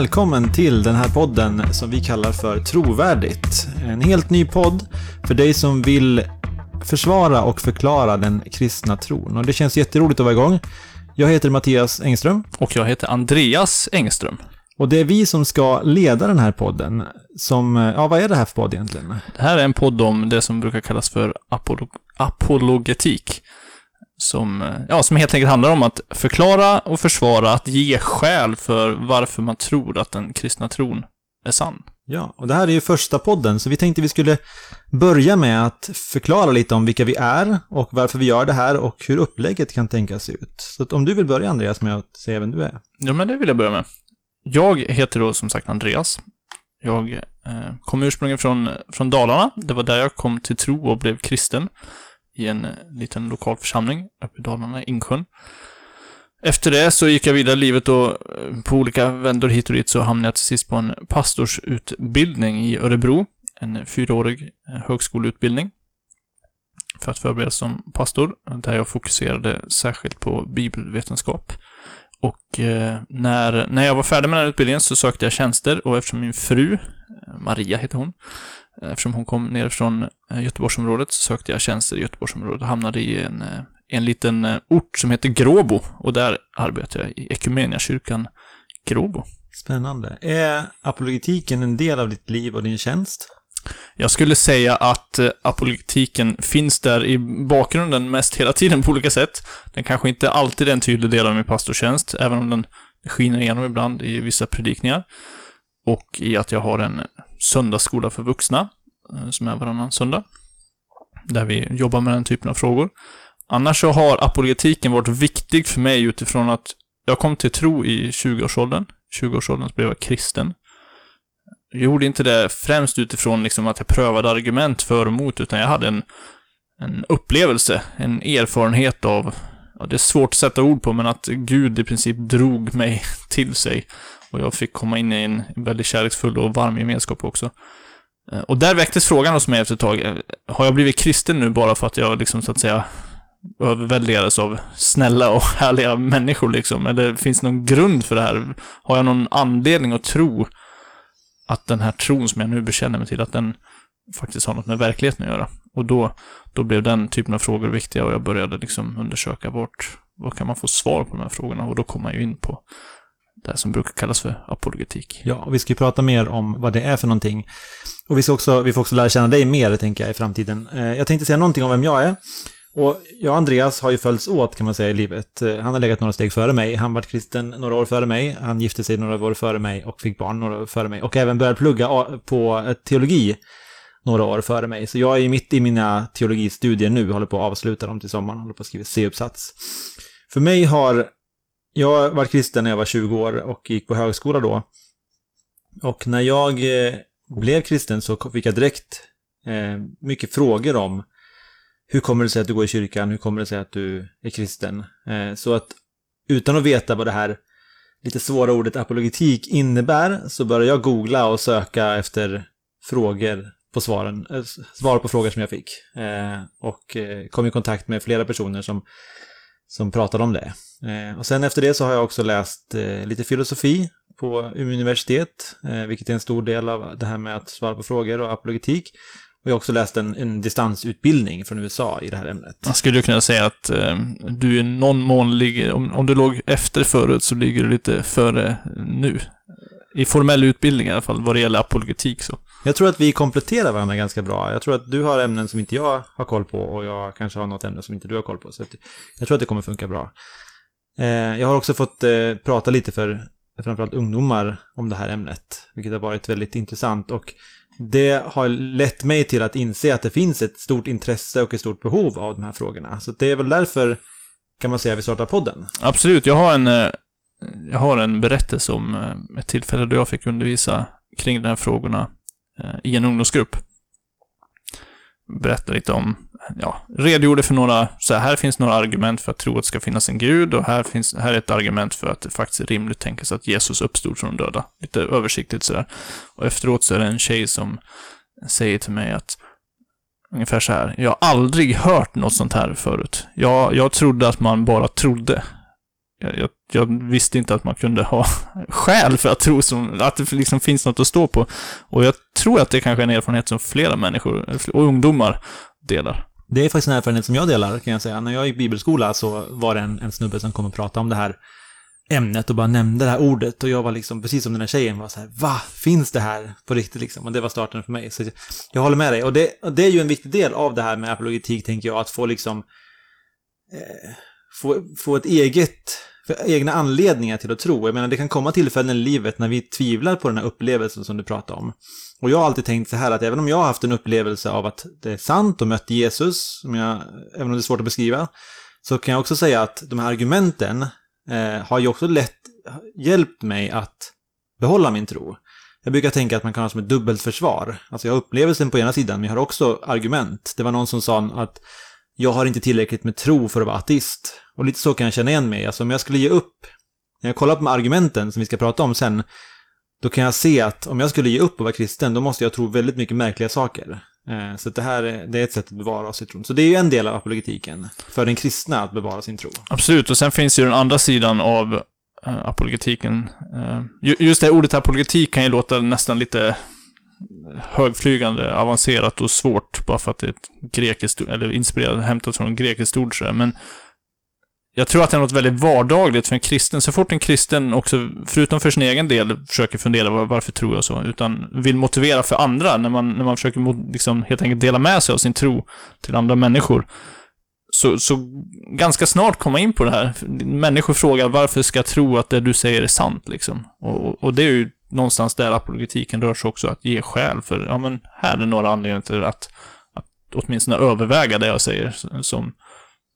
Välkommen till den här podden som vi kallar för Trovärdigt. En helt ny podd för dig som vill försvara och förklara den kristna tron. Och det känns jätteroligt att vara igång. Jag heter Mattias Engström. Och jag heter Andreas Engström. Och det är vi som ska leda den här podden. Som, ja vad är det här för podd egentligen? Det här är en podd om det som brukar kallas för apolog apologetik. Som, ja, som helt enkelt handlar om att förklara och försvara, att ge skäl för varför man tror att den kristna tron är sann. Ja, och det här är ju första podden, så vi tänkte vi skulle börja med att förklara lite om vilka vi är och varför vi gör det här och hur upplägget kan tänkas ut. Så att om du vill börja Andreas med att säga vem du är. Ja, men det vill jag börja med. Jag heter då som sagt Andreas. Jag eh, kom ursprungligen från, från Dalarna. Det var där jag kom till tro och blev kristen. I en eh, liten lokal församling uppe i Dalarna, Insjön. Efter det så gick jag vidare i livet och eh, på olika vändor hit och dit så hamnade jag till sist på en pastorsutbildning i Örebro. En eh, fyraårig högskoleutbildning. För att förberedas som pastor, där jag fokuserade särskilt på bibelvetenskap. Och eh, när, när jag var färdig med den här utbildningen så sökte jag tjänster och eftersom min fru, Maria heter hon, eftersom hon kom ner från Göteborgsområdet så sökte jag tjänster i Göteborgsområdet och hamnade i en, en liten ort som heter Gråbo och där arbetar jag i Ekumeniakyrkan Gråbo. Spännande. Är apologetiken en del av ditt liv och din tjänst? Jag skulle säga att apologetiken finns där i bakgrunden mest hela tiden på olika sätt. Den kanske inte alltid är en tydlig del av min pastortjänst, även om den skiner igenom ibland i vissa predikningar. Och i att jag har en söndagsskola för vuxna, eh, som är varannan söndag. Där vi jobbar med den typen av frågor. Annars så har apologetiken varit viktig för mig utifrån att jag kom till tro i 20-årsåldern. 20-årsåldern blev jag kristen. Jag gjorde inte det främst utifrån liksom att jag prövade argument för och emot, utan jag hade en, en upplevelse, en erfarenhet av, ja, det är svårt att sätta ord på, men att Gud i princip drog mig till sig. Och jag fick komma in i en väldigt kärleksfull och varm gemenskap också. Eh, och där väcktes frågan hos mig efter ett tag, eh, har jag blivit kristen nu bara för att jag liksom så att säga överväldigades av snälla och härliga människor liksom? Eller finns det någon grund för det här? Har jag någon anledning att tro att den här tron som jag nu bekänner mig till, att den faktiskt har något med verkligheten att göra? Och då, då blev den typen av frågor viktiga och jag började liksom undersöka vart, vad kan man få svar på de här frågorna? Och då kom man ju in på det som brukar kallas för apologetik. Ja, och vi ska ju prata mer om vad det är för någonting. Och vi, ska också, vi får också lära känna dig mer, tänker jag, i framtiden. Eh, jag tänkte säga någonting om vem jag är. Och jag och Andreas har ju följts åt kan man säga i livet. Eh, han har legat några steg före mig. Han var kristen några år före mig. Han gifte sig några år före mig och fick barn några år före mig. Och även började plugga på teologi några år före mig. Så jag är mitt i mina teologistudier nu, håller på att avsluta dem till sommaren, håller på att skriva C-uppsats. För mig har, jag var kristen när jag var 20 år och gick på högskola då. Och när jag eh, blev kristen så fick jag direkt eh, mycket frågor om hur kommer det sig att du går i kyrkan? Hur kommer det sig att du är kristen? Eh, så att utan att veta vad det här lite svåra ordet apologetik innebär så började jag googla och söka efter frågor på svaren, eh, svar på frågor som jag fick. Eh, och eh, kom i kontakt med flera personer som, som pratade om det. Eh, och sen efter det så har jag också läst eh, lite filosofi på Umeå universitet, eh, vilket är en stor del av det här med att svara på frågor och apologetik. Och jag har också läst en, en distansutbildning från USA i det här ämnet. Man skulle kunna säga att eh, du i någon mån ligger, om, om du låg efter förut så ligger du lite före nu. I formell utbildning i alla fall, vad det gäller apologetik så. Jag tror att vi kompletterar varandra ganska bra. Jag tror att du har ämnen som inte jag har koll på och jag kanske har något ämne som inte du har koll på. Så jag tror att det kommer funka bra. Eh, jag har också fått eh, prata lite för framförallt ungdomar om det här ämnet, vilket har varit väldigt intressant. Och det har lett mig till att inse att det finns ett stort intresse och ett stort behov av de här frågorna. Så det är väl därför, kan man säga, vi startar podden. Absolut, jag har en, eh, jag har en berättelse om ett tillfälle då jag fick undervisa kring de här frågorna Eh, i en ungdomsgrupp. berättade lite om, ja, redogjorde för några, så här, här finns några argument för att tro att det ska finnas en gud och här finns, här är ett argument för att det faktiskt är rimligt att tänka sig att Jesus uppstod från de döda. Lite översiktligt sådär. Och efteråt så är det en tjej som säger till mig att ungefär så här, jag har aldrig hört något sånt här förut. Jag, jag trodde att man bara trodde jag, jag, jag visste inte att man kunde ha skäl för att tro som, att det liksom finns något att stå på. Och jag tror att det kanske är en erfarenhet som flera människor och ungdomar delar. Det är faktiskt en erfarenhet som jag delar, kan jag säga. När jag gick bibelskola så var det en, en snubbe som kom och pratade om det här ämnet och bara nämnde det här ordet och jag var liksom, precis som den här tjejen, var så här, va? Finns det här på riktigt liksom? Och det var starten för mig. Så jag, jag håller med dig. Och det, och det är ju en viktig del av det här med apologetik, tänker jag, att få liksom eh, få, få ett eget, egna anledningar till att tro. Jag menar, det kan komma tillfällen i livet när vi tvivlar på den här upplevelsen som du pratar om. Och jag har alltid tänkt så här att även om jag har haft en upplevelse av att det är sant och mött Jesus, som jag, även om det är svårt att beskriva, så kan jag också säga att de här argumenten eh, har ju också lätt hjälpt mig att behålla min tro. Jag brukar tänka att man kan ha som ett dubbelt försvar. Alltså jag har upplevelsen på ena sidan, men jag har också argument. Det var någon som sa att jag har inte tillräckligt med tro för att vara ateist. Och lite så kan jag känna igen mig. Alltså om jag skulle ge upp, när jag kollar på de argumenten som vi ska prata om sen, då kan jag se att om jag skulle ge upp och vara kristen, då måste jag tro väldigt mycket märkliga saker. Eh, så det här det är ett sätt att bevara sin tro. Så det är ju en del av apologetiken, för den kristna att bevara sin tro. Absolut, och sen finns ju den andra sidan av eh, apologetiken. Eh, just det ordet apologetik kan ju låta nästan lite högflygande, avancerat och svårt bara för att det är ett grekiskt, eller inspirerat, hämtat från ett grekiskt ord så Men jag tror att det är något väldigt vardagligt för en kristen. Så fort en kristen också, förutom för sin egen del, försöker fundera varför tror jag så, utan vill motivera för andra, när man, när man försöker liksom helt enkelt dela med sig av sin tro till andra människor, så, så ganska snart komma in på det här. Människor frågar varför ska jag tro att det du säger är sant, liksom. Och, och det är ju någonstans där apologetiken rör sig också, att ge skäl för, ja men här är några anledningar till att, att åtminstone överväga det jag säger som,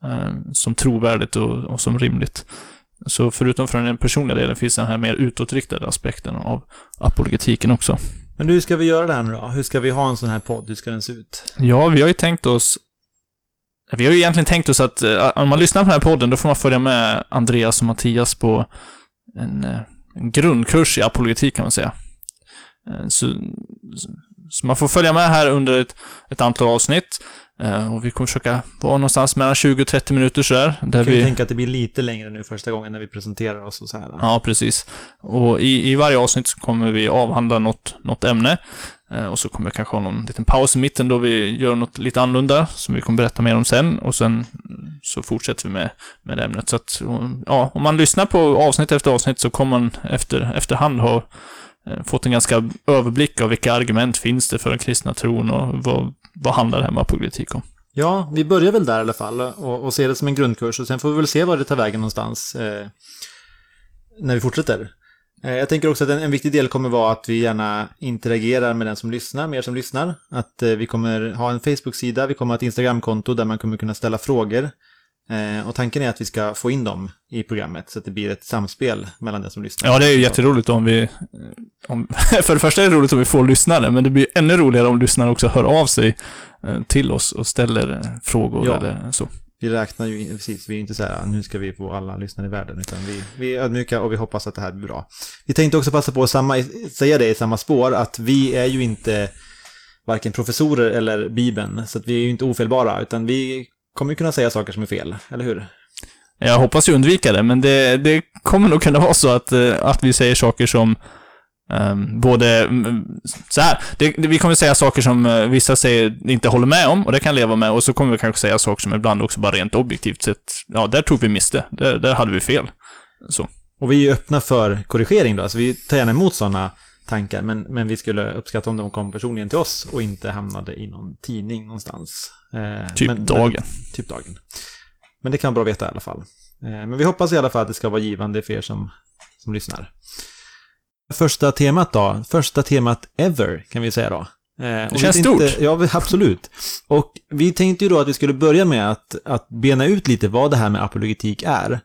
eh, som trovärdigt och, och, som rimligt. Så förutom från den personliga delen finns den här mer utåtriktade aspekten av apologetiken också. Men hur ska vi göra det här nu då? Hur ska vi ha en sån här podd? Hur ska den se ut? Ja, vi har ju tänkt oss vi har ju egentligen tänkt oss att uh, om man lyssnar på den här podden, då får man följa med Andreas och Mattias på en, uh, en grundkurs i apologetik kan man säga. Eh, så, så, man får följa med här under ett, ett antal avsnitt och vi kommer försöka vara någonstans mellan 20 och 30 minuter sådär. Där kan vi tänka att det blir lite längre nu första gången när vi presenterar oss och så här. Ja, precis. Och i, i varje avsnitt så kommer vi avhandla något, något ämne. Eh, och så kommer jag kanske ha någon liten paus i mitten då vi gör något lite annorlunda, som vi kommer berätta mer om sen. Och sen så fortsätter vi med, med ämnet. Så att, ja, om man lyssnar på avsnitt efter avsnitt så kommer man efter, efterhand ha eh, fått en ganska överblick av vilka argument finns det för den kristna tron och vad, vad handlar det här med om. Ja, vi börjar väl där i alla fall och, och ser det som en grundkurs och sen får vi väl se var det tar vägen någonstans eh, när vi fortsätter. Eh, jag tänker också att en, en, viktig del kommer vara att vi gärna interagerar med den som lyssnar, med er som lyssnar. Att eh, vi kommer ha en Facebook-sida, vi kommer ha ett Instagram-konto där man kommer kunna ställa frågor. Eh, och tanken är att vi ska få in dem i programmet så att det blir ett samspel mellan den som lyssnar. Ja, det är ju jätteroligt om vi... Om, för det första är det roligt om vi får lyssnare, men det blir ännu roligare om lyssnare också hör av sig eh, till oss och ställer eh, frågor ja. eller så vi räknar ju, precis, vi är inte så här, nu ska vi få alla lyssnare i världen, utan vi, vi är ödmjuka och vi hoppas att det här blir bra. Vi tänkte också passa på att samma, säga det i samma spår, att vi är ju inte varken professorer eller Bibeln, så att vi är ju inte ofelbara, utan vi kommer ju kunna säga saker som är fel, eller hur? Jag hoppas ju undvika det, men det, det kommer nog kunna vara så att, eh, att vi säger saker som Um, både, så här, det, det, vi kommer säga saker som uh, vissa säger inte håller med om, och det kan leva med, och så kommer vi kanske säga saker som ibland också bara rent objektivt sett, ja, där tog vi miste, där, där hade vi fel. Så. Och vi är öppna för korrigering då, alltså vi tar gärna emot sådana tankar, men, men vi skulle uppskatta om de kom personligen till oss och inte hamnade i någon tidning någonstans. Uh, typ men, Dagen. Men, typ Dagen. Men det kan vara bra att veta i alla fall. Uh, men vi hoppas i alla fall att det ska vara givande för er som, som lyssnar. Första temat då, första temat ever kan vi säga då. Eh, det känns stort. Inte, ja, absolut. Och vi tänkte ju då att vi skulle börja med att, att bena ut lite vad det här med apologetik är.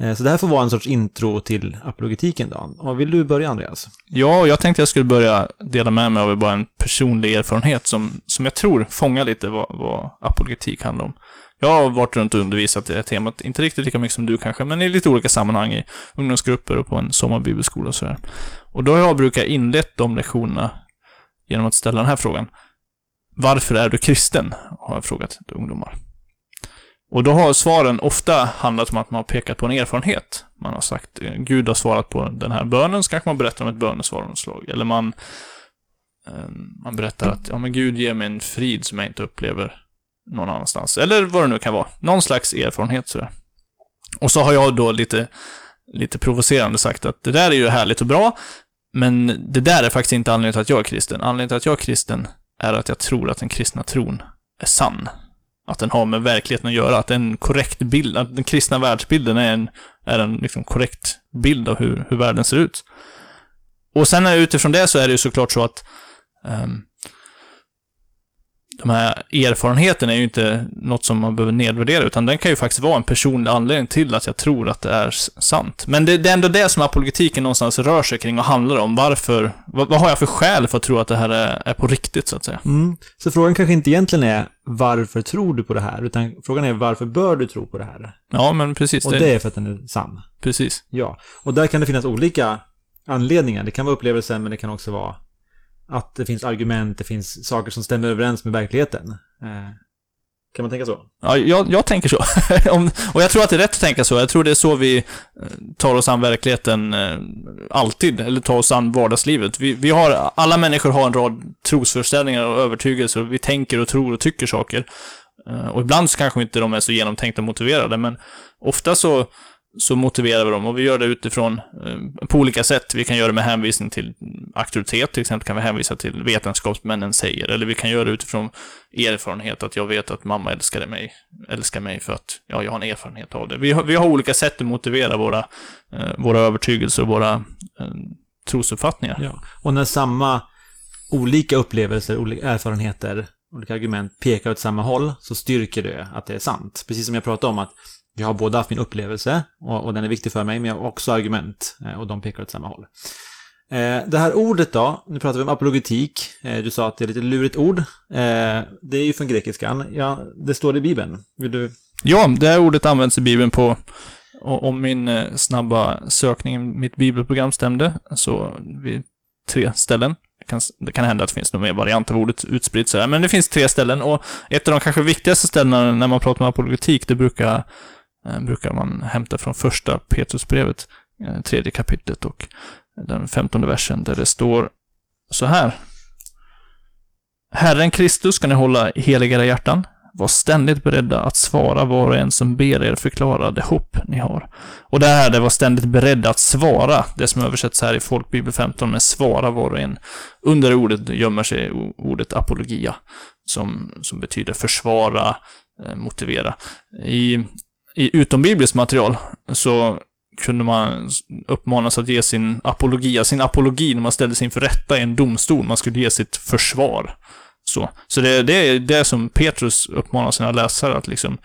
Eh, så det här får vara en sorts intro till apologetiken då. Och vill du börja Andreas? Ja, jag tänkte jag skulle börja dela med mig av bara en personlig erfarenhet som, som jag tror fångar lite vad, vad apologetik handlar om. Jag har varit runt och undervisat i det här temat, inte riktigt lika mycket som du kanske, men i lite olika sammanhang i ungdomsgrupper och på en sommarbibelskola och sådär. Och då har jag brukat inlett de lektionerna genom att ställa den här frågan. Varför är du kristen? Har jag frågat ungdomar. Och då har svaren ofta handlat om att man har pekat på en erfarenhet. Man har sagt, eh, Gud har svarat på den här bönen, så kanske man berättar om ett bönesvar av något slag. Eller man, eh, man berättar att, ja men Gud ger mig en frid som jag inte upplever någon annanstans. Eller vad det nu kan vara. Någon slags erfarenhet sådär. Och så har jag då lite, lite provocerande sagt att det där är ju härligt och bra, men det där är faktiskt inte anledningen till att jag är kristen. Anledningen till att jag är kristen är att jag tror att den kristna tron är sann. Att den har med verkligheten att göra, att en korrekt bild, att den kristna världsbilden är en, är en liksom korrekt bild av hur, hur världen ser ut. Och sen utifrån det så är det ju såklart så att um, de här erfarenheterna är ju inte något som man behöver nedvärdera, utan den kan ju faktiskt vara en personlig anledning till att jag tror att det är sant. Men det, det är ändå det som apologetiken någonstans rör sig kring och handlar om. Varför, vad, vad har jag för skäl för att tro att det här är, är på riktigt, så att säga? Mm. Så frågan kanske inte egentligen är varför tror du på det här, utan frågan är varför bör du tro på det här? Ja, men precis. Och det, det är för att den är sann. Precis. Ja, och där kan det finnas olika anledningar. Det kan vara upplevelsen, men det kan också vara att det finns argument, det finns saker som stämmer överens med verkligheten. Eh, kan man tänka så? Ja, jag, jag tänker så. och jag tror att det är rätt att tänka så. Jag tror det är så vi eh, tar oss an verkligheten eh, alltid, eller tar oss an vardagslivet. Vi, vi har, alla människor har en rad trosföreställningar och övertygelser, och vi tänker och tror och tycker saker. Och ibland så kanske inte de är så genomtänkta och motiverade, men ofta så så motiverar vi dem och vi gör det utifrån eh, på olika sätt. Vi kan göra det med hänvisning till auktoritet, till exempel kan vi hänvisa till vetenskapsmännen säger, eller vi kan göra det utifrån erfarenhet, att jag vet att mamma älskade mig, älskar mig för att ja, jag har en erfarenhet av det. Vi har, vi har olika sätt att motivera våra, eh, våra övertygelser och våra eh, trosuppfattningar. Ja. Och när samma olika upplevelser, olika erfarenheter, olika argument pekar åt samma håll, så styrker det att det är sant. Precis som jag pratade om att jag har både haft min upplevelse och, och den är viktig för mig, men jag har också argument eh, och de pekar åt samma håll. Eh, det här ordet då, nu pratar vi om apologetik. Eh, du sa att det är ett lite lurigt ord. Det är ju från grekiskan. Ja, det står i Bibeln. Vill du? Ja, det här ordet används i Bibeln på om min snabba sökning i mitt bibelprogram stämde, så vid tre ställen. Det kan, det kan hända att det finns någon mer variant av ordet utspritt sådär, men det finns tre ställen och ett av de kanske viktigaste ställena när man pratar om apologetik, det brukar Eh, brukar man hämta från första Petrusbrevet, eh, tredje kapitlet och den femtonde versen där det står så här. Herren Kristus ska ni hålla i heliga hjärtan. Var ständigt beredda att svara var och en som ber er förklara det hopp ni har. Och det här, det var ständigt beredda att svara, det som översätts här i Folkbibel 15 med svara var och en. Under ordet gömmer sig ordet apologia, som, som betyder försvara, eh, motivera. I i utombibliskt material så kunde man uppmanas att ge sin apologia, sin apologi när man ställdes inför rätta i en domstol. Man skulle ge sitt försvar. Så, så det, det är det som Petrus uppmanar sina läsare att liksom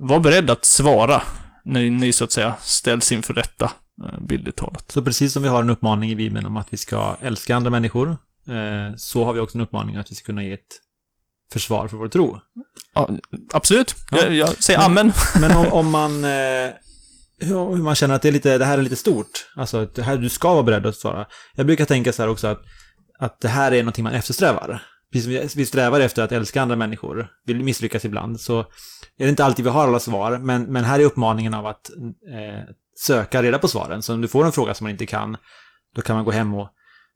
vara beredd att svara när ni så att säga ställs inför rätta, eh, bildligt talat. Så precis som vi har en uppmaning i Bibeln om att vi ska älska andra människor, eh, så har vi också en uppmaning att vi ska kunna ge ett försvar för vår tro. Ja, absolut. Ja. Jag, jag, säger amen. Men om, om man... Eh, hur man känner att det, är lite, det här är lite stort. Alltså, det här, du ska vara beredd att svara. Jag brukar tänka så här också att, att det här är någonting man eftersträvar. Precis vi strävar efter att älska andra människor, vi misslyckas ibland, så är det inte alltid vi har alla svar, men, men här är uppmaningen av att eh, söka reda på svaren. Så om du får en fråga som man inte kan, då kan man gå hem och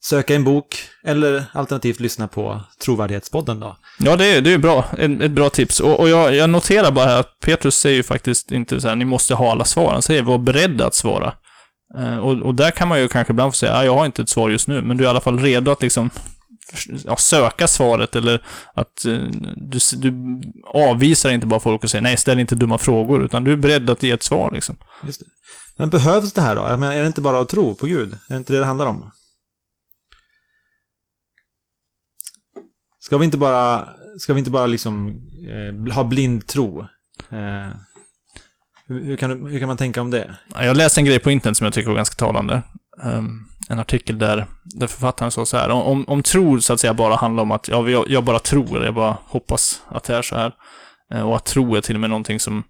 söka en bok eller alternativt lyssna på Trovärdighetspodden då. Ja, det är, det är bra. Ett, ett bra tips. Och, och jag, jag, noterar bara att Petrus säger ju faktiskt inte så här, ni måste ha alla svar. Han säger var beredda att svara. Eh, och, och där kan man ju kanske ibland få säga, ah, jag har inte ett svar just nu, men du är i alla fall redo att liksom ja, söka svaret eller att eh, du, du avvisar inte bara folk och säger nej, ställ inte dumma frågor, utan du är beredd att ge ett svar liksom. Men behövs det här då? Jag menar, är det inte bara att tro på Gud? Är det inte det det handlar om? Ska vi inte bara, ska vi inte bara liksom eh, ha blind tro? Eh, hur, hur, kan du, hur kan man tänka om det? Jag läste en grej på internet som jag tycker var ganska talande. Um, en artikel där, där författaren sa så här, om, om tro så att säga bara handlar om att ja, jag, jag bara tror, jag bara hoppas att det är så här. Eh, och att tro är till och med någonting som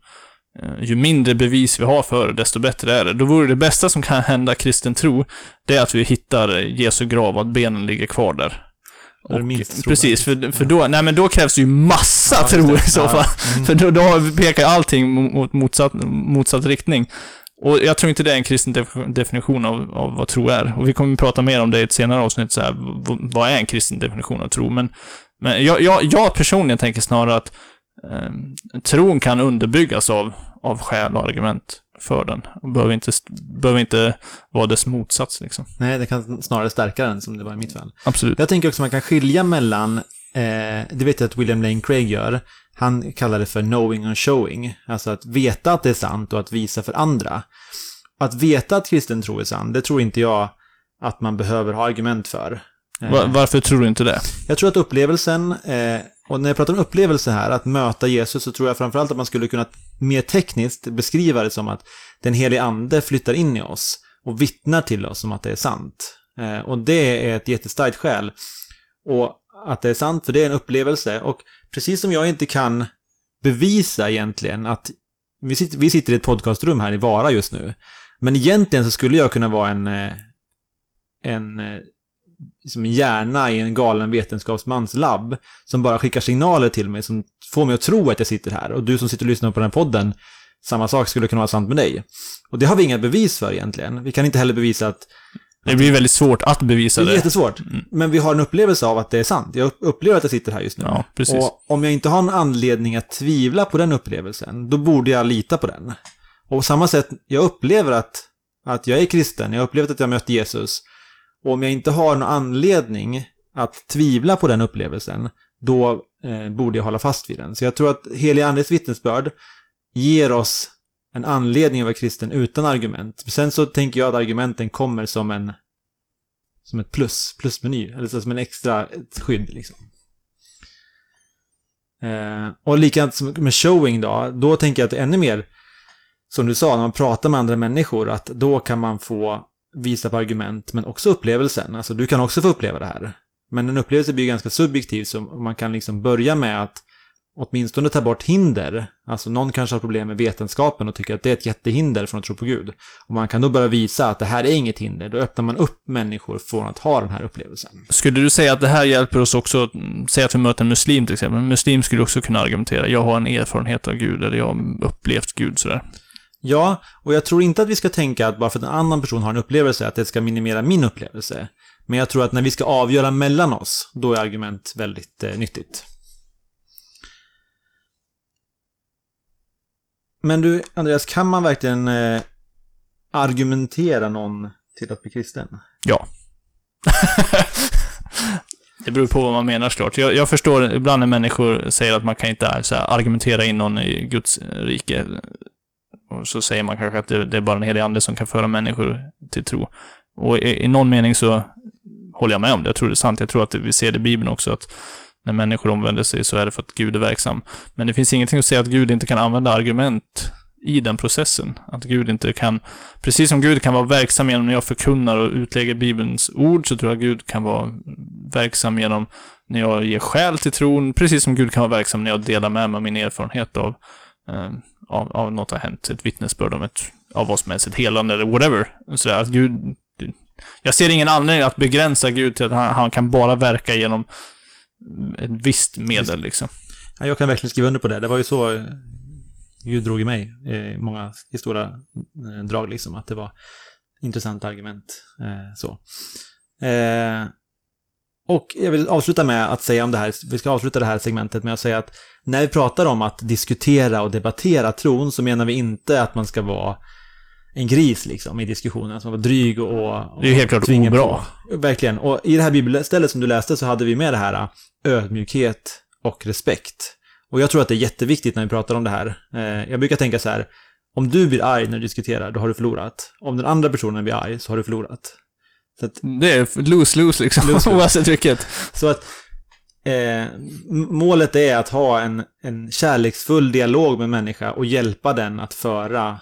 eh, ju mindre bevis vi har för det, desto bättre är det. Då vore det bästa som kan hända kristen tro, det är att vi hittar Jesu grav och att benen ligger kvar där. Och, minst precis, för, för då, nej men då krävs det ju massa Ja, tro i så Ja. fall. Mm. För då, då pekar allting mot motsatt, motsatt riktning. Och jag tror inte det är en kristen def- definition av, av vad tro är. Och vi kommer att prata mer om det i ett senare avsnitt, så här, vad är en kristen definition av tro? Men, men jag, jag, jag personligen tänker snarare att eh, tron kan underbyggas av, av skäl och argument för den. Och behöver inte, behöver inte vara dess motsats liksom. Nej, det kan snarare stärka den som det var i mitt fall. Absolut. Jag tänker också att man kan skilja mellan, eh, det vet jag att William Lane Craig gör, han kallar det för knowing and showing. Alltså att veta att det är sant och att visa för andra. Att veta att kristen tro är sann, det tror inte jag att man behöver ha argument för. Eh, Va- varför tror du inte det? Jag tror att upplevelsen, eh, och när jag pratar om upplevelse här, att möta Jesus, så tror jag framförallt att man skulle kunna mer tekniskt beskriva det som att den helige ande flyttar in i oss och vittnar till oss om att det är sant. Eh, och det är ett jättestarkt skäl. Och att det är sant, för det är en upplevelse. Och precis som jag inte kan bevisa egentligen att vi sitter, vi sitter i ett podcastrum här i Vara just nu. Men egentligen så skulle jag kunna vara en, eh, en eh, som en hjärna i en galen vetenskapsmans labb som bara skickar signaler till mig som får mig att tro att jag sitter här. Och du som sitter och lyssnar på den här podden, samma sak skulle kunna vara sant med dig. Och det har vi inga bevis för egentligen. Vi kan inte heller bevisa att... Det blir väldigt svårt att bevisa Det är det. jättesvårt. Men vi har en upplevelse av att det är sant. Jag upp- upplever att jag sitter här just nu. Ja, precis. Och om jag inte har någon anledning att tvivla på den upplevelsen, då borde jag lita på den. Och på samma sätt, jag upplever att, att jag är kristen, jag har upplevt att jag mött Jesus. Och om jag inte har någon anledning att tvivla på den upplevelsen, då eh, borde jag hålla fast vid den. Så jag tror att helig Andes vittnesbörd ger oss en anledning att vara kristen utan argument. Sen så tänker jag att argumenten kommer som en som ett plus, plusmeny, eller så som en extra ett skydd liksom. Eh, och likadant som med showing då, då tänker jag att ännu mer, som du sa, när man pratar med andra människor, att då kan man få visa på argument, men också upplevelsen. Alltså du kan också få uppleva det här. Men en upplevelse blir ganska subjektiv, så man kan liksom börja med att åtminstone ta bort hinder. Alltså någon kanske har problem med vetenskapen och tycker att det är ett jättehinder från att tro på Gud. Och man kan då börja visa att det här är inget hinder. Då öppnar man upp människor från att ha den här upplevelsen. Skulle du säga att det här hjälper oss också, säg att vi möter en muslim till exempel. En muslim skulle också kunna argumentera, jag har en erfarenhet av Gud, eller jag har upplevt Gud sådär. Ja, och jag tror inte att vi ska tänka att bara för att en annan person har en upplevelse, att det ska minimera min upplevelse. Men jag tror att när vi ska avgöra mellan oss, då är argument väldigt eh, nyttigt. Men du, Andreas, kan man verkligen eh, argumentera någon till att bli kristen? Ja. det beror på vad man menar såklart. Jag, jag förstår ibland när människor säger att man kan inte så här, argumentera in någon i Guds rike. Och så säger man kanske att det, det är bara den helige ande som kan föra människor till tro. Och i, i någon mening så håller jag med om det. Jag tror det är sant. Jag tror att vi ser det i Bibeln också, att när människor omvänder sig så är det för att Gud är verksam. Men det finns ingenting att säga att Gud inte kan använda argument i den processen. Att Gud inte kan, precis som Gud kan vara verksam genom när jag förkunnar och utlägger Bibelns ord, så tror jag Gud kan vara verksam genom när jag ger skäl till tron, precis som Gud kan vara verksam när jag delar med mig av min erfarenhet av, eh, av, av något har hänt, ett vittnesbörd om ett, av vad som helst, ett helande eller whatever. Så att Gud, jag ser ingen anledning att begränsa Gud till att han, han kan bara verka genom ett visst medel liksom. Ja, jag kan verkligen skriva under på det. Det var ju så eh, Gud drog i mig i många i stora eh, drag, liksom. Att det var intressanta argument. Eh, så. Eh, och jag vill avsluta med att säga om det här, vi ska avsluta det här segmentet med att säga att när vi pratar om att diskutera och debattera tron så menar vi inte att man ska vara en gris liksom i diskussionen, man var dryg och... och Det är ju helt klart obra. på. Verkligen. Och i det här bibelstället som du läste så hade vi med det här ödmjukhet och respekt. Och jag tror att det är jätteviktigt när vi pratar om det här. Eh, Jag brukar tänka så här, om du blir arg när du diskuterar, då har du förlorat. Om den andra personen blir arg, så har du förlorat. Så att, Det är lose-lose liksom, Lose-lose. oavsett vilket. så att eh, målet är att ha en, en kärleksfull dialog med människa och hjälpa den att föra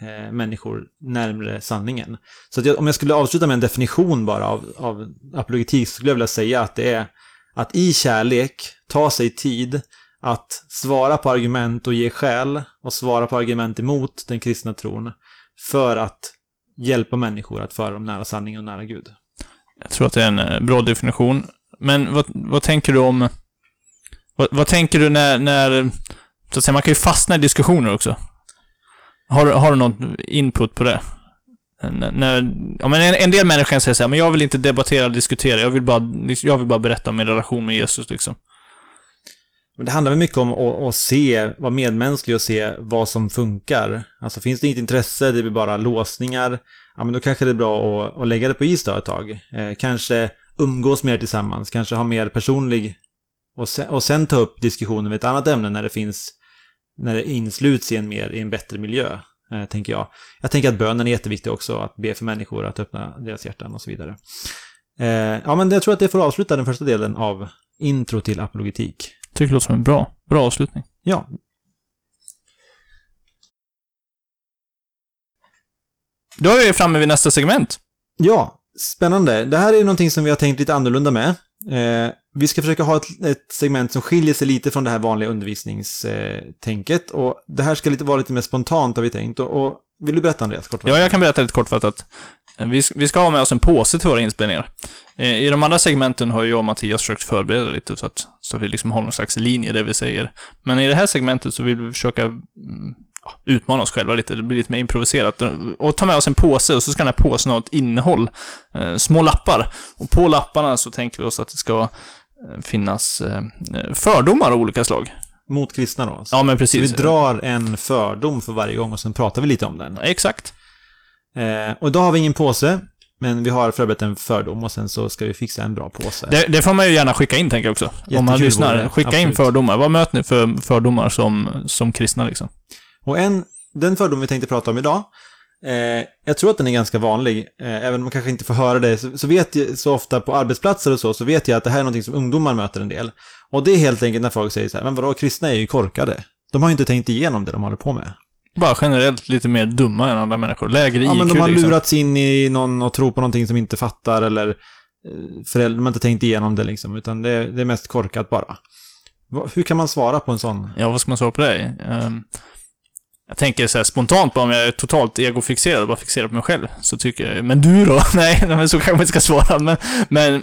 eh, människor närmare sanningen. Så att jag, om jag skulle avsluta med en definition bara av, av apologetik så skulle jag vilja säga att det är att i kärlek ta sig tid att svara på argument och ge skäl och svara på argument emot den kristna tron för att hjälpa människor att föra dem nära sanningen och nära Gud. Jag tror att det är en eh, bra definition. Men vad, vad tänker du om... Vad, vad tänker du när, när... Så att säga, man kan ju fastna i diskussioner också. Har, du- har du någon input på det? När, när, ja, men en, en del människor säger så här, men jag vill inte debattera och diskutera, jag vill bara, jag vill bara berätta om min relation med Jesus liksom. Men det handlar väl mycket om att, att se, vara medmänsklig och se vad som funkar. Alltså finns det inget intresse, det blir bara låsningar, ja men då kanske det är bra att, att lägga det på is då ett tag. Eh, kanske umgås mer tillsammans, kanske ha mer personlig och sen, och sen ta upp diskussionen med ett annat ämne när det finns, när det insluts i en mer, i en bättre miljö, eh, tänker jag. Jag tänker att bönen är jätteviktig också, att be för människor, att öppna deras hjärtan och så vidare. Eh, ja men jag tror att det får avsluta den första delen av intro till apologetik. Tycker det låter som en bra, bra avslutning. Ja, Då är vi framme vid nästa segment. Ja, spännande. Det här är någonting som vi har tänkt lite annorlunda med. Eh, vi ska försöka ha ett, ett segment som skiljer sig lite från det här vanliga undervisningstänket. Och det här ska lite, vara lite mer spontant har vi tänkt. Och, och vill du berätta Andreas? Kort Ja, jag kan berätta lite kortfattat. Vi, vi ska ha med oss en påse till våra inspelningar. Eh, I de andra segmenten har jag och Mattias försökt förbereda lite så att, så vi liksom har någon slags linje där vi säger. Men i det här segmentet så vill vi försöka mm, utmana oss själva lite. Det blir lite mer improviserat. Och ta med oss en påse och så ska den här påsen ha ett innehåll. Eh, små lappar. Och på lapparna så tänker vi oss att det ska eh, finnas eh, fördomar av olika slag. Mot kristna då. Ja, men Så precis. vi drar en fördom för varje gång och sen pratar vi lite om den. Exakt. Eh, och idag har vi ingen påse, men vi har förberett en fördom och sen så ska vi fixa en bra påse. Det, det får man ju gärna skicka in, tänker jag också. Om man Jättekul lyssnar. Skicka in absolut. fördomar. Vad möter ni för fördomar som, som kristna, liksom? Och en, den fördom vi tänkte prata om idag, eh, jag tror att den är ganska vanlig, eh, även om man kanske inte får höra det, så, så vet jag så ofta på arbetsplatser och så, så vet jag att det här är någonting som ungdomar möter en del. Och det är helt enkelt när folk säger så här, men vadå, kristna är ju korkade. De har ju inte tänkt igenom det de håller på med. Bara generellt lite mer dumma än andra människor. Lägre Ja, IQ, men de har liksom. lurats in i någon och tror på någonting som inte fattar eller eh, föräldrar, de har inte tänkt igenom det liksom, utan det, det är mest korkat bara. Hur kan man svara på en sån? Ja, vad ska man svara på det? Ehm, jag tänker så här spontant bara om jag är totalt egofixerad och bara fixerad på mig själv, så tycker jag, men du då? Nej, men så kanske man inte ska svara, men, men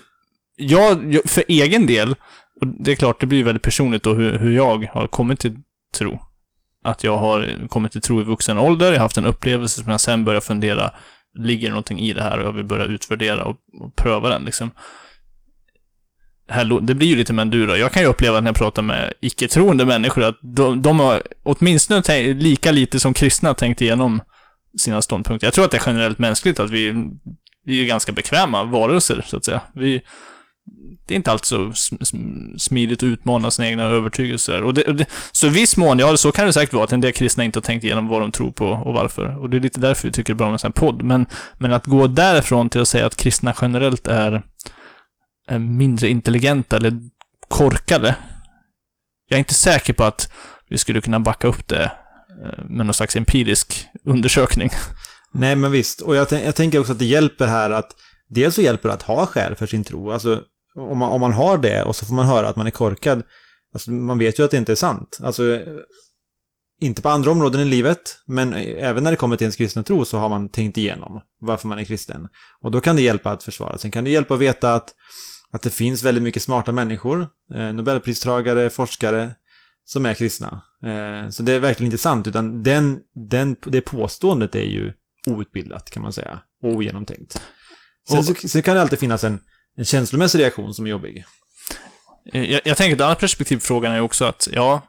jag, jag, för egen del, och det är klart, det blir väldigt personligt då hur, hur jag har kommit till tro. Att jag har kommit till tro i vuxen ålder, jag har haft en upplevelse som jag sen börjar fundera, ligger det någonting i det här och jag vill börja utvärdera och, och pröva den liksom. Det här, det blir ju lite Mendura. Jag kan ju uppleva när jag pratar med icke-troende människor att de, de har åtminstone tänkt, lika lite som kristna tänkt igenom sina ståndpunkter. Jag tror att det är generellt mänskligt att vi, vi är ganska bekväma varelser, så att säga. Vi, det är inte alltid så smidigt att utmana sina egna övertygelser. Och det, och det, så i viss mån, ja, så kan det säkert vara att en del kristna inte har tänkt igenom vad de tror på och varför. Och det är lite därför vi tycker det är bra med en sån här podd. Men, men att gå därifrån till att säga att kristna generellt är, är mindre intelligenta eller korkade. Jag är inte säker på att vi skulle kunna backa upp det eh, med någon slags empirisk undersökning. Nej, men visst. Och jag, jag tänker också att det hjälper här att dels så hjälper det att ha skäl för sin tro. Alltså, om man, om man har det och så får man höra att man är korkad, alltså, man vet ju att det inte är sant. Alltså, inte på andra områden i livet, men även när det kommer till ens kristna tro så har man tänkt igenom varför man är kristen. Och då kan det hjälpa att försvara. Sen kan det hjälpa att veta att, att det finns väldigt mycket smarta människor, eh, Nobelpristagare, forskare, som är kristna. Eh, så det är verkligen inte sant, utan den, den, det påståendet är ju outbildat kan man säga. Och ogenomtänkt. Sen, Och- så, sen kan det alltid finnas en, en känslomässig reaktion som är jobbig. Eh, Jag, jag tänker ett annat perspektiv på frågan är också att, ja,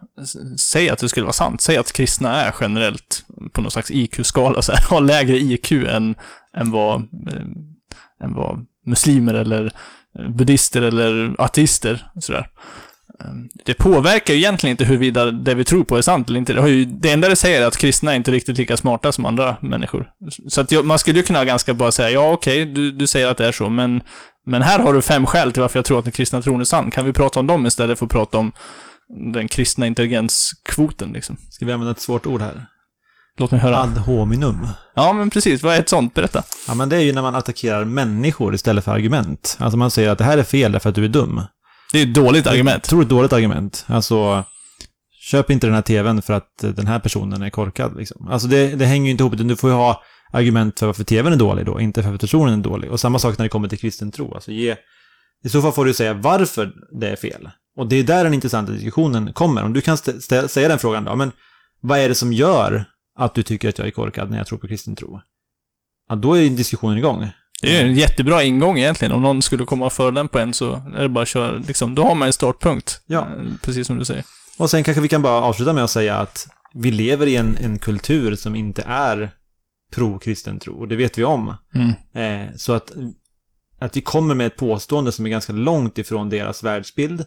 säg att det skulle vara sant. Säg att kristna är generellt på någon slags IQ-skala så här, har lägre IQ än, än, vad, eh, än vad muslimer eller buddister eller ateister sådär. Ehm, det påverkar ju egentligen inte huruvida det vi tror på är sant eller inte. Det, har ju, det enda det säger är att kristna är inte riktigt lika smarta som andra människor. Så att man skulle ju kunna ganska bara säga, ja okej, du, du säger att det är så, men men här har du fem skäl till varför jag tror att den kristna tron är sann. Kan vi prata om dem istället för att prata om den kristna intelligenskvoten, liksom? Ska vi använda ett svårt ord här? Låt mig höra. Ad hominem. Ja, men precis. Vad är ett sånt? Berätta. Ja, men det är ju när man attackerar människor istället för argument. Alltså man säger att det här är fel därför att du är dum. Det är ett dåligt argument. Otroligt dåligt argument. Alltså, köp inte den här tvn för att eh, den här personen är korkad. Liksom. Alltså det, det hänger ju inte ihop, utan du får ju ha argument för varför tvn är dålig då, inte för att personen är dålig. Och samma sak när det kommer till kristen tro. Alltså ge, I så fall får du säga varför det är fel. Och det är där den intressanta diskussionen kommer. Om du kan säga den frågan då, men vad är det som gör att du tycker att jag är korkad när jag tror på kristen tro? Ja, då är diskussionen igång. Det är en jättebra ingång egentligen. Om någon skulle komma och den på en så är det bara att köra, liksom, då har man en startpunkt. Ja. Eh, Precis som du säger. Och sen kanske vi kan bara avsluta med att säga att vi lever i en, en kultur som inte är pro-kristen tro, och det vet vi om. Mm. Eh, så att, att vi kommer med ett påstående som är ganska långt ifrån deras världsbild,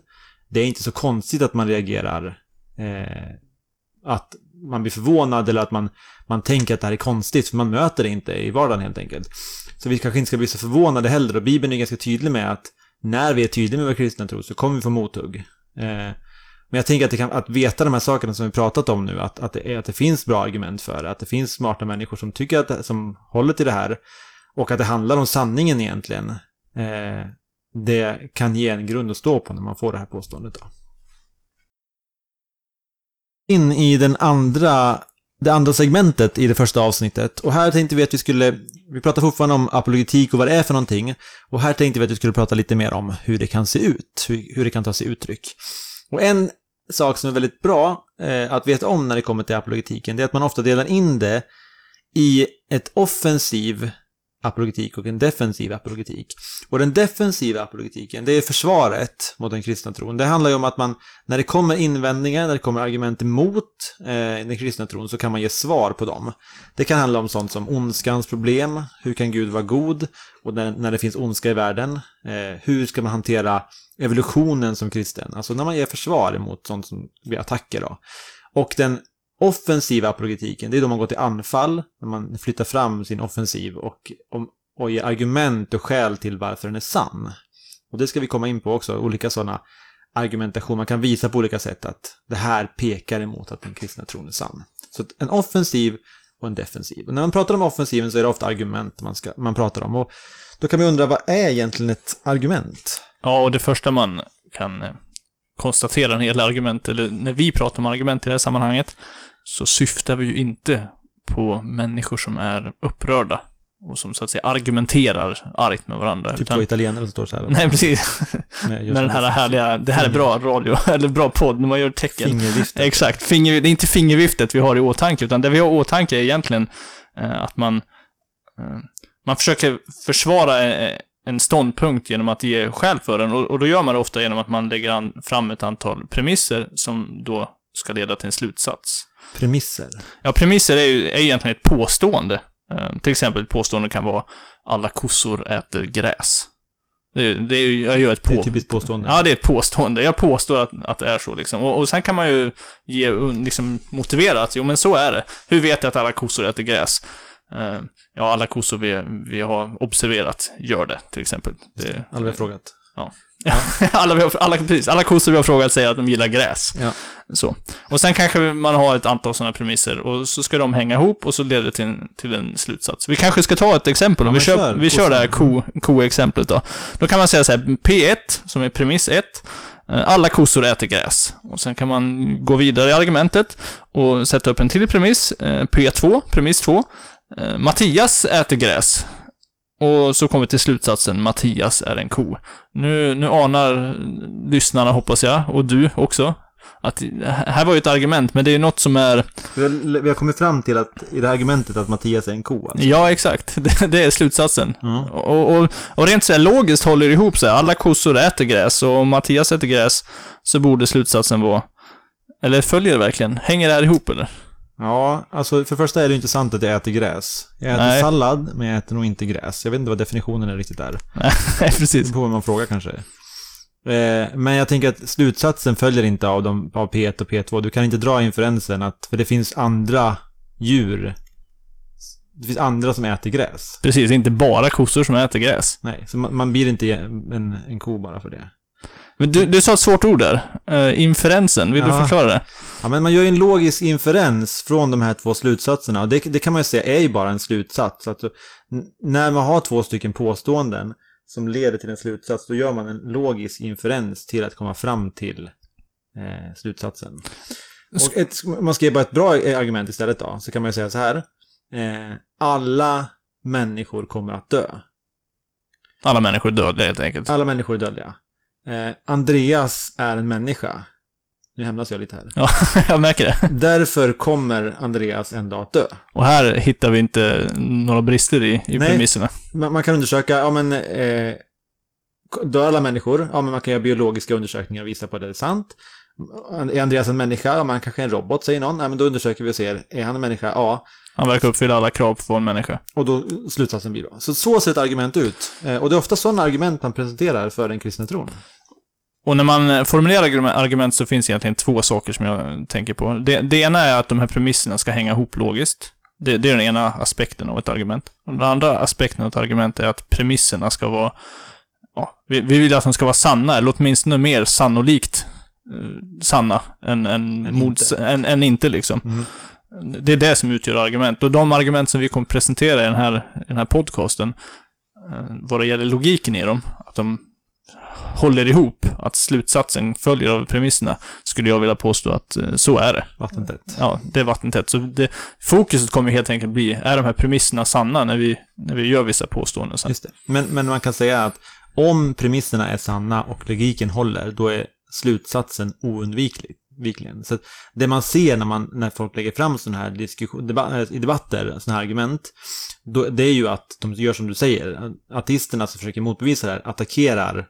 det är inte så konstigt att man reagerar, eh, att man blir förvånad eller att man, man tänker att det här är konstigt, för man möter det inte i vardagen helt enkelt. Så vi kanske inte ska bli så förvånade heller, och Bibeln är ganska tydlig med att när vi är tydliga med vår kristna tro så kommer vi få mothugg. Eh, men jag tänker att, det kan, att veta de här sakerna som vi pratat om nu, att, att, det, är, att det finns bra argument för det, att det finns smarta människor som tycker att, som håller till det här, och att det handlar om sanningen egentligen, eh, det kan ge en grund att stå på när man får det här påståendet. Då. In i den andra, det andra segmentet i det första avsnittet, och här tänkte vi att vi skulle, vi pratar fortfarande om apologetik och vad det är för någonting, och här tänkte vi att vi skulle prata lite mer om hur det kan se ut, hur, hur det kan ta sig uttryck. Och en sak som är väldigt bra eh, att veta om när det kommer till apologetiken, det är att man ofta delar in det i ett offensiv apologetik och en defensiv apologetik. Och den defensiva apologetiken, det är försvaret mot den kristna tron. Det handlar ju om att man, när det kommer invändningar, när det kommer argument emot eh, den kristna tron, så kan man ge svar på dem. Det kan handla om sånt som ondskans problem, hur kan Gud vara god, och när, när det finns ondska i världen, eh, hur ska man hantera evolutionen som kristen? Alltså när man ger försvar emot sånt som blir attacker då. Och den offensiva apologetiken, det är då man går till anfall, när man flyttar fram sin offensiv och, och, och ger argument och skäl till varför den är sann. Och det ska vi komma in på också, olika sådana argumentation. Man kan visa på olika sätt att det här pekar emot att den kristna tron är sann. Så en offensiv och en defensiv. Och när man pratar om offensiven så är det ofta argument man, ska, man pratar om. Och då kan man undra, vad är egentligen ett argument? Ja, och det första man kan eh, konstatera när det gäller argument, eller när vi pratar om argument i det här sammanhanget, så syftar vi ju inte på människor som är upprörda och som så att säga argumenterar argt med varandra. Typ utan- två italienare som står så här. Nej, precis. just Med den här härliga, det här är bra radio, eller bra podd, när man gör tecken. fingerviften. Exakt, finger, det är inte fingerviftet vi har i åtanke, utan det vi har i åtanke är egentligen eh, att man, eh, man försöker försvara eh, en ståndpunkt genom att ge skäl för den, och, och då gör man det ofta genom att man lägger an, fram ett antal premisser som då ska leda till en slutsats. Premisser. Ja, premisser är ju är egentligen ett påstående. Eh, till exempel ett påstående kan vara alla kossor äter gräs. Det är, det är, jag gör ett Det är på... ett typiskt påstående. Ja, det är ett påstående. Jag påstår att, att det är så liksom. Och, och sen kan man ju ge, liksom, motivera att jo, men så är det. Hur vet jag att alla kossor äter gräs? Eh, ja, alla kossor vi, vi har observerat gör det, till exempel. Det, Alla vi har frågat. alla, vi har, alla, precis, alla kossor vi har frågat säger att de gillar gräs. Ja. Så. Och sen kanske man har ett antal sådana premisser och så ska de hänga ihop och så leder det till en, till en slutsats. Vi kanske ska ta ett exempel. Ja, Om vi kör, kör. vi kör det här ko, ko-exemplet då. Då kan man säga så här, P1, som är premiss 1, eh, alla kossor äter gräs. Och sen kan man gå vidare i argumentet och sätta upp en till premiss, eh, P2, premiss 2. Eh, Mattias äter gräs. Och så kommer vi till slutsatsen, Mattias är en ko. Nu, nu anar lyssnarna, hoppas jag, och du också, att här var ju ett argument, men det är ju något som är... Vi har, vi har kommit fram till att, i det här argumentet att Mattias är en ko alltså. Ja, exakt. Det, det är slutsatsen. Ja. Och, och, och rent så här logiskt håller det ihop sig. Alla kossor äter gräs, och om Mattias äter gräs så borde slutsatsen vara... Eller följer det verkligen? Hänger det här ihop, eller? Ja, alltså för det första är det inte sant att jag äter gräs. Jag äter Nej. sallad, men jag äter nog inte gräs. Jag vet inte vad definitionen är riktigt där. Nej, precis. Det får man fråga kanske. Eh, men jag tänker att slutsatsen följer inte av, de, av P1 och P2. Du kan inte dra inferensen att, för det finns andra djur. Det finns andra som äter gräs. Precis, inte bara kossor som äter gräs. Nej, så man, man blir inte en, en ko bara för det. Men du, du sa ett svårt ord där. Uh, inferensen, vill du Ja. förklara det? Ja, men man gör ju en logisk inferens från de här två slutsatserna. Och det, det kan man ju säga är ju bara en slutsats. Alltså, n- när man har två stycken påståenden som leder till en slutsats, då gör man en logisk inferens till att komma fram till eh, slutsatsen. Och ett, man ska ge bara ett bra argument istället då, så kan man ju säga så här. Eh, alla människor kommer att dö. Alla människor är dödliga helt enkelt. Alla människor är dödliga. Eh, Andreas är en människa. Nu hämnas jag lite här. Ja, jag märker det. Därför kommer Andreas en dag att dö. Och här hittar vi inte några brister i, i Nej. premisserna. Man, man kan undersöka, ja men, eh, dör alla människor? Ja men man kan göra biologiska undersökningar och visa på att det är sant. Är Andreas en människa? Ja, man kanske är en robot, säger någon. Ja, men då undersöker vi och ser, är han en människa? Ja. Han verkar uppfylla alla krav på en människa. Och då slutsatsen blir då. Så så ser ett argument ut. Eh, och det är ofta sådana argument man presenterar för den kristna tron. Och när man eh, formulerar argument- så finns egentligen två saker som jag tänker på. Det, det ena är att de här premisserna ska hänga ihop logiskt. Det, det är den ena aspekten av ett argument. Och den andra aspekten av ett argument är att premisserna ska vara... Ja, vi, vi vill att de ska vara sanna, eller åtminstone mer sannolikt eh, sanna än, än, Än inte. än, än inte liksom. Mm. Det är det som utgör argument. Och de argument som vi kommer presentera i den här, i den här podcasten, eh, vad det gäller logiken i dem, att de håller ihop, att slutsatsen följer av premisserna, skulle jag vilja påstå att eh, så är det. Vattentätt. Ja, det är vattentätt. Så det, fokuset kommer helt enkelt bli, är de här premisserna sanna när vi, när vi gör vissa påståenden sen? Just det. Men, men man kan säga att om premisserna är sanna och logiken håller, då är slutsatsen oundviklig verkligen. Så att det man ser när, man, när folk lägger fram sådana här diskussion, debat, eh, i debatter, sådana här argument, då, det är ju att de gör som du säger. Artisterna som försöker motbevisa det här attackerar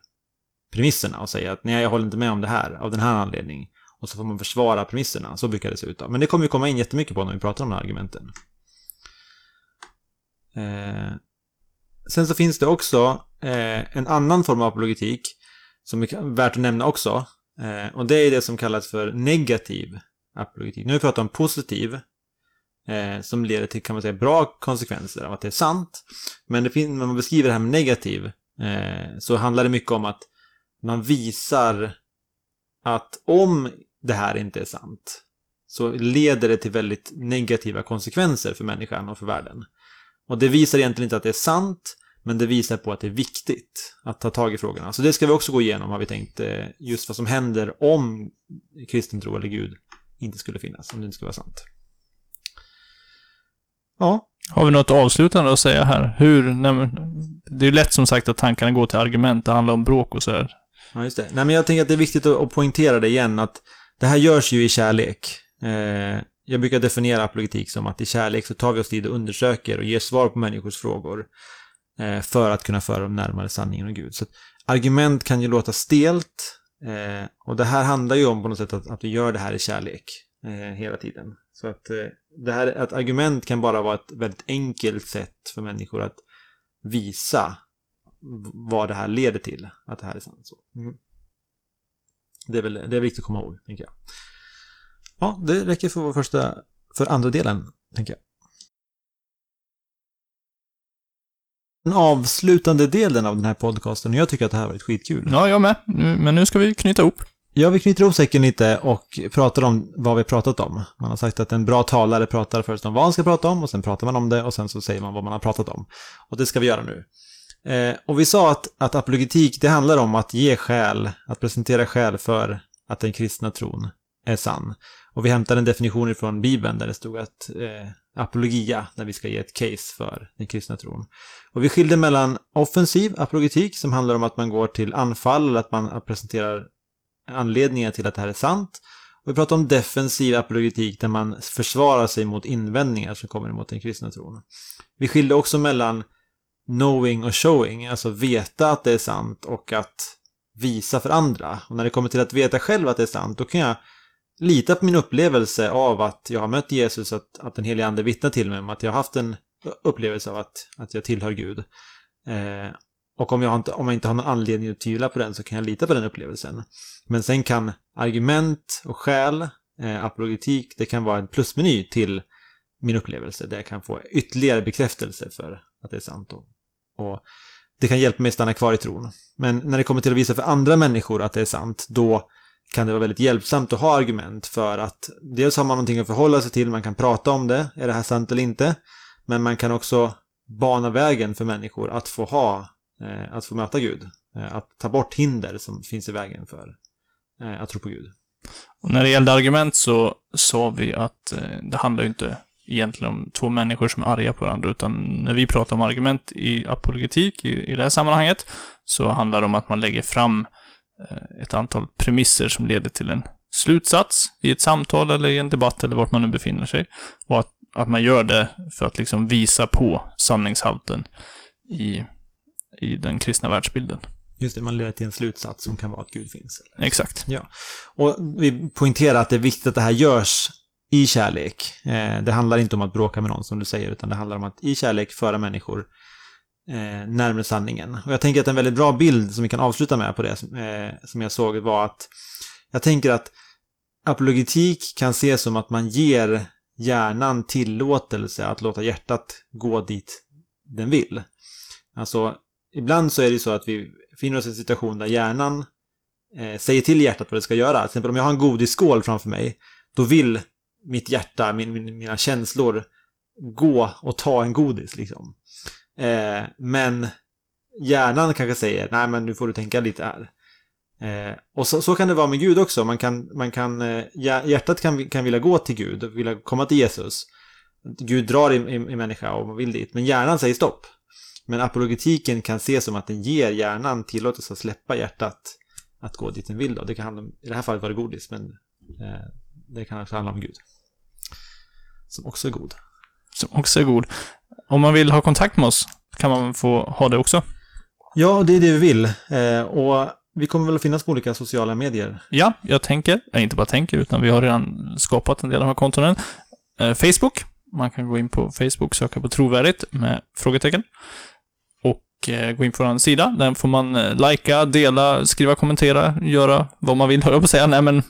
premisserna och säger att nej, jag håller inte med om det här av den här anledningen. Och så får man försvara premisserna. Så brukar det se ut. Då. Men det kommer ju komma in jättemycket på när vi pratar om de här argumenten. Eh, sen så finns det också eh, en annan form av apologetik som är värt att nämna också. Eh, och det är det som kallas för negativ apologetik. Nu har vi pratat om positiv, eh, som leder till, kan man säga, bra konsekvenser av att det är sant. Men det finns, när man beskriver det här med negativ, eh, så handlar det mycket om att man visar att om det här inte är sant, så leder det till väldigt negativa konsekvenser för människan och för världen. Och det visar egentligen inte att det är sant, men det visar på att det är viktigt att ta tag i frågorna. Så det ska vi också gå igenom, har vi tänkt, eh, just vad som händer om kristen tro eller Gud inte skulle finnas, om det inte skulle vara sant. Ja, Har vi något avslutande att säga här? Hur, nej, det är ju lätt som sagt att tankarna går till argument, det handlar om bråk och så här. Ja, just det. Nej, men jag tänker att det är viktigt att, poängtera det igen, att det här görs ju i kärlek. Eh, jag brukar definiera apologetik som att i kärlek så tar vi oss tid och undersöker och ger svar på människors frågor Eh, för att kunna föra dem närmare sanningen och Gud. Så att argument kan ju låta stelt eh, och det här handlar ju om på något sätt att, att vi gör det här i kärlek eh, hela tiden. Så att eh, det här, att argument kan bara vara ett väldigt enkelt sätt för människor att visa vad det här leder till, att det här är sant. Så. Mm. Det, är väl, det är viktigt att komma ihåg, tänker jag. Ja, det räcker för vår första, för andra delen, tänker jag. Den avslutande delen av den här podcasten, och jag tycker att det här har varit skitkul. Ja, jag med. Men nu ska vi knyta ihop. Ja, vi knyter ihop säcken lite och pratar om vad vi pratat om. Man har sagt att en bra talare pratar först om vad han ska prata om och sen pratar man om det och sen så säger man vad man har pratat om. Och det ska vi göra nu. Eh, och vi sa att, att apologetik, det handlar om att ge skäl, att presentera skäl för att den kristna tron är sann. Och vi hämtade en definition ifrån Bibeln där det stod att eh, apologia, när vi ska ge ett case för den kristna tron. Och vi skilde mellan offensiv apologetik, som handlar om att man går till anfall, eller att man presenterar anledningar till att det här är sant. Och vi pratar om defensiv apologetik, där man försvarar sig mot invändningar som kommer emot den kristna tron. Vi skilde också mellan knowing och showing, alltså veta att det är sant och att visa för andra. Och när det kommer till att veta själv att det är sant, då kan jag lita på min upplevelse av att jag har mött Jesus, att, att den helige ande vittnar till mig om att jag har haft en upplevelse av att, att jag tillhör Gud. Eh, och om jag, inte, om jag inte har någon anledning att tvivla på den så kan jag lita på den upplevelsen. Men sen kan argument och skäl, eh, apologetik, det kan vara en plusmeny till min upplevelse där jag kan få ytterligare bekräftelse för att det är sant. Och, och det kan hjälpa mig att stanna kvar i tron. Men när det kommer till att visa för andra människor att det är sant, då kan det vara väldigt hjälpsamt att ha argument för att dels har man någonting att förhålla sig till, man kan prata om det, är det här sant eller inte? Men man kan också bana vägen för människor att få ha, eh, att få möta Gud. Eh, att ta bort hinder som finns i vägen för eh, att tro på Gud. Och när det gällde argument så sa vi att eh, det handlar ju inte egentligen om två människor som är arga på varandra, utan när vi pratar om argument i apologetik i, i det här sammanhanget, så handlar det om att man lägger fram eh, ett antal premisser som leder till en slutsats i ett samtal eller i en debatt eller vart man nu befinner sig. Och att, att man gör det för att liksom visa på sanningshalten i, i den kristna världsbilden. Just det, man leder till en slutsats som kan vara att Gud finns. Exakt. Och vi poängterar att det är viktigt att det här görs i kärlek. Eh, det handlar inte om att bråka med någon som du säger, utan det handlar om att i kärlek föra människor eh, närmare sanningen. Och jag tänker att en väldigt bra bild som vi kan avsluta med på det, eh, som jag såg, var att jag tänker att apologetik kan ses som att man ger hjärnan tillåtelse att låta hjärtat gå dit den vill. Alltså, ibland så är det så att vi finner oss i en situation där hjärnan eh, säger till hjärtat vad det ska göra. Till exempel om jag har en godisskål framför mig, då vill mitt hjärta, min, min, mina känslor gå och ta en godis liksom. Eh, men hjärnan kanske säger, nej men nu får du tänka lite här. Eh, och så, så, kan det vara med Gud också. Man kan, man kan, eh, hjärtat kan, kan vilja gå till Gud, vilja komma till Jesus. Gud drar i, i, i människa och man vill dit, men hjärnan säger stopp. Men apologetiken kan ses som att den ger hjärnan tillåtelse att släppa hjärtat att gå dit den vill. Då. Det kan handla om, I det här fallet var det godis, men eh, det kan också handla om Gud. Som också är god. Som också är god. Om man vill ha kontakt med oss kan man få ha det också. Ja, det är det vi vill. Eh, och vi kommer väl att finnas på olika sociala medier. Ja, jag tänker, jag inte bara tänker, utan vi har redan skapat en del av de här kontonen. Eh, Facebook, man kan gå in på Facebook, söka på trovärdigt med frågetecken. Och eh, gå in på vår sida, där får man eh, likea, dela, skriva, kommentera, göra vad man vill, jag på att säga. Nej, men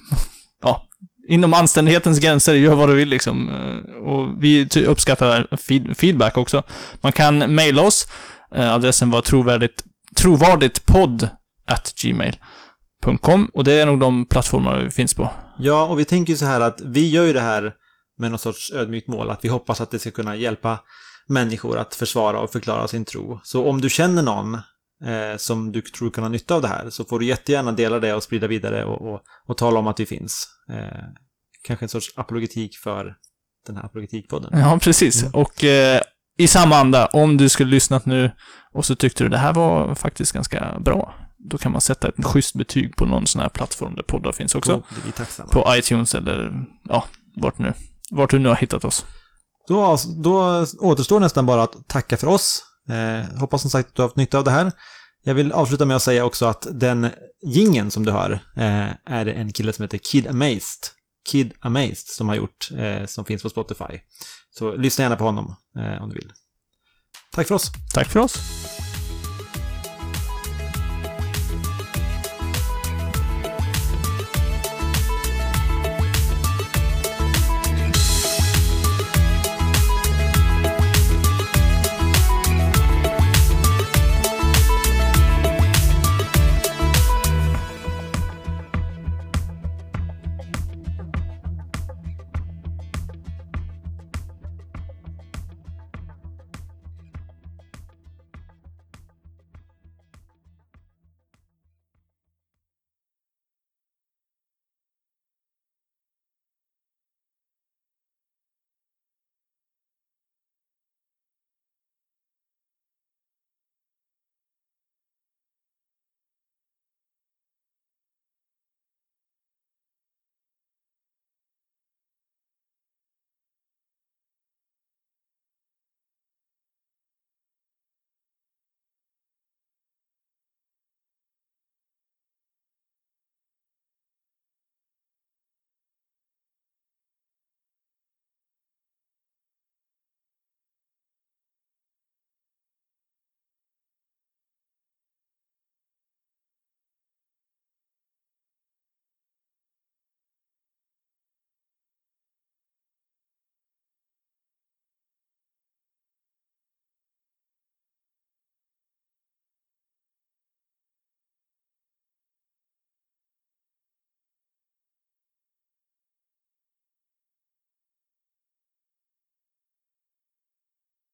inom anständighetens gränser, gör vad du vill liksom. Eh, och vi uppskattar feed feedback också. Man kan mejla oss. Eh, adressen var trovärdigt, trovärdigtpodd at gmail.com och det är nog de plattformar vi finns på. Ja, och vi tänker ju så här att vi gör ju det här med någon sorts ödmjukt mål, att vi hoppas att det ska kunna hjälpa människor att försvara och förklara sin tro. Så om du känner någon eh, som du tror kan ha nytta av det här så får du jättegärna dela det och sprida vidare och, och, och tala om att vi finns. Eh, kanske en sorts apologetik för den här apologetikpodden. Ja, precis. Mm. Och eh, i samma anda, om du skulle lyssnat nu och så tyckte du det här var faktiskt ganska bra, då kan man sätta ett schysst betyg på någon sån här plattform där poddar finns också. På iTunes eller, ja, vart nu. Vart du nu har hittat oss. Då, då återstår nästan bara att tacka för oss. Eh, hoppas som sagt att du har haft nytta av det här. Jag vill avsluta med att säga också att den gingen som du hör eh, är en kille som heter Kid Amazed. Kid Amazed som har gjort, eh, som finns på Spotify. Så lyssna gärna på honom eh, om du vill. Tack för oss. Tack för oss.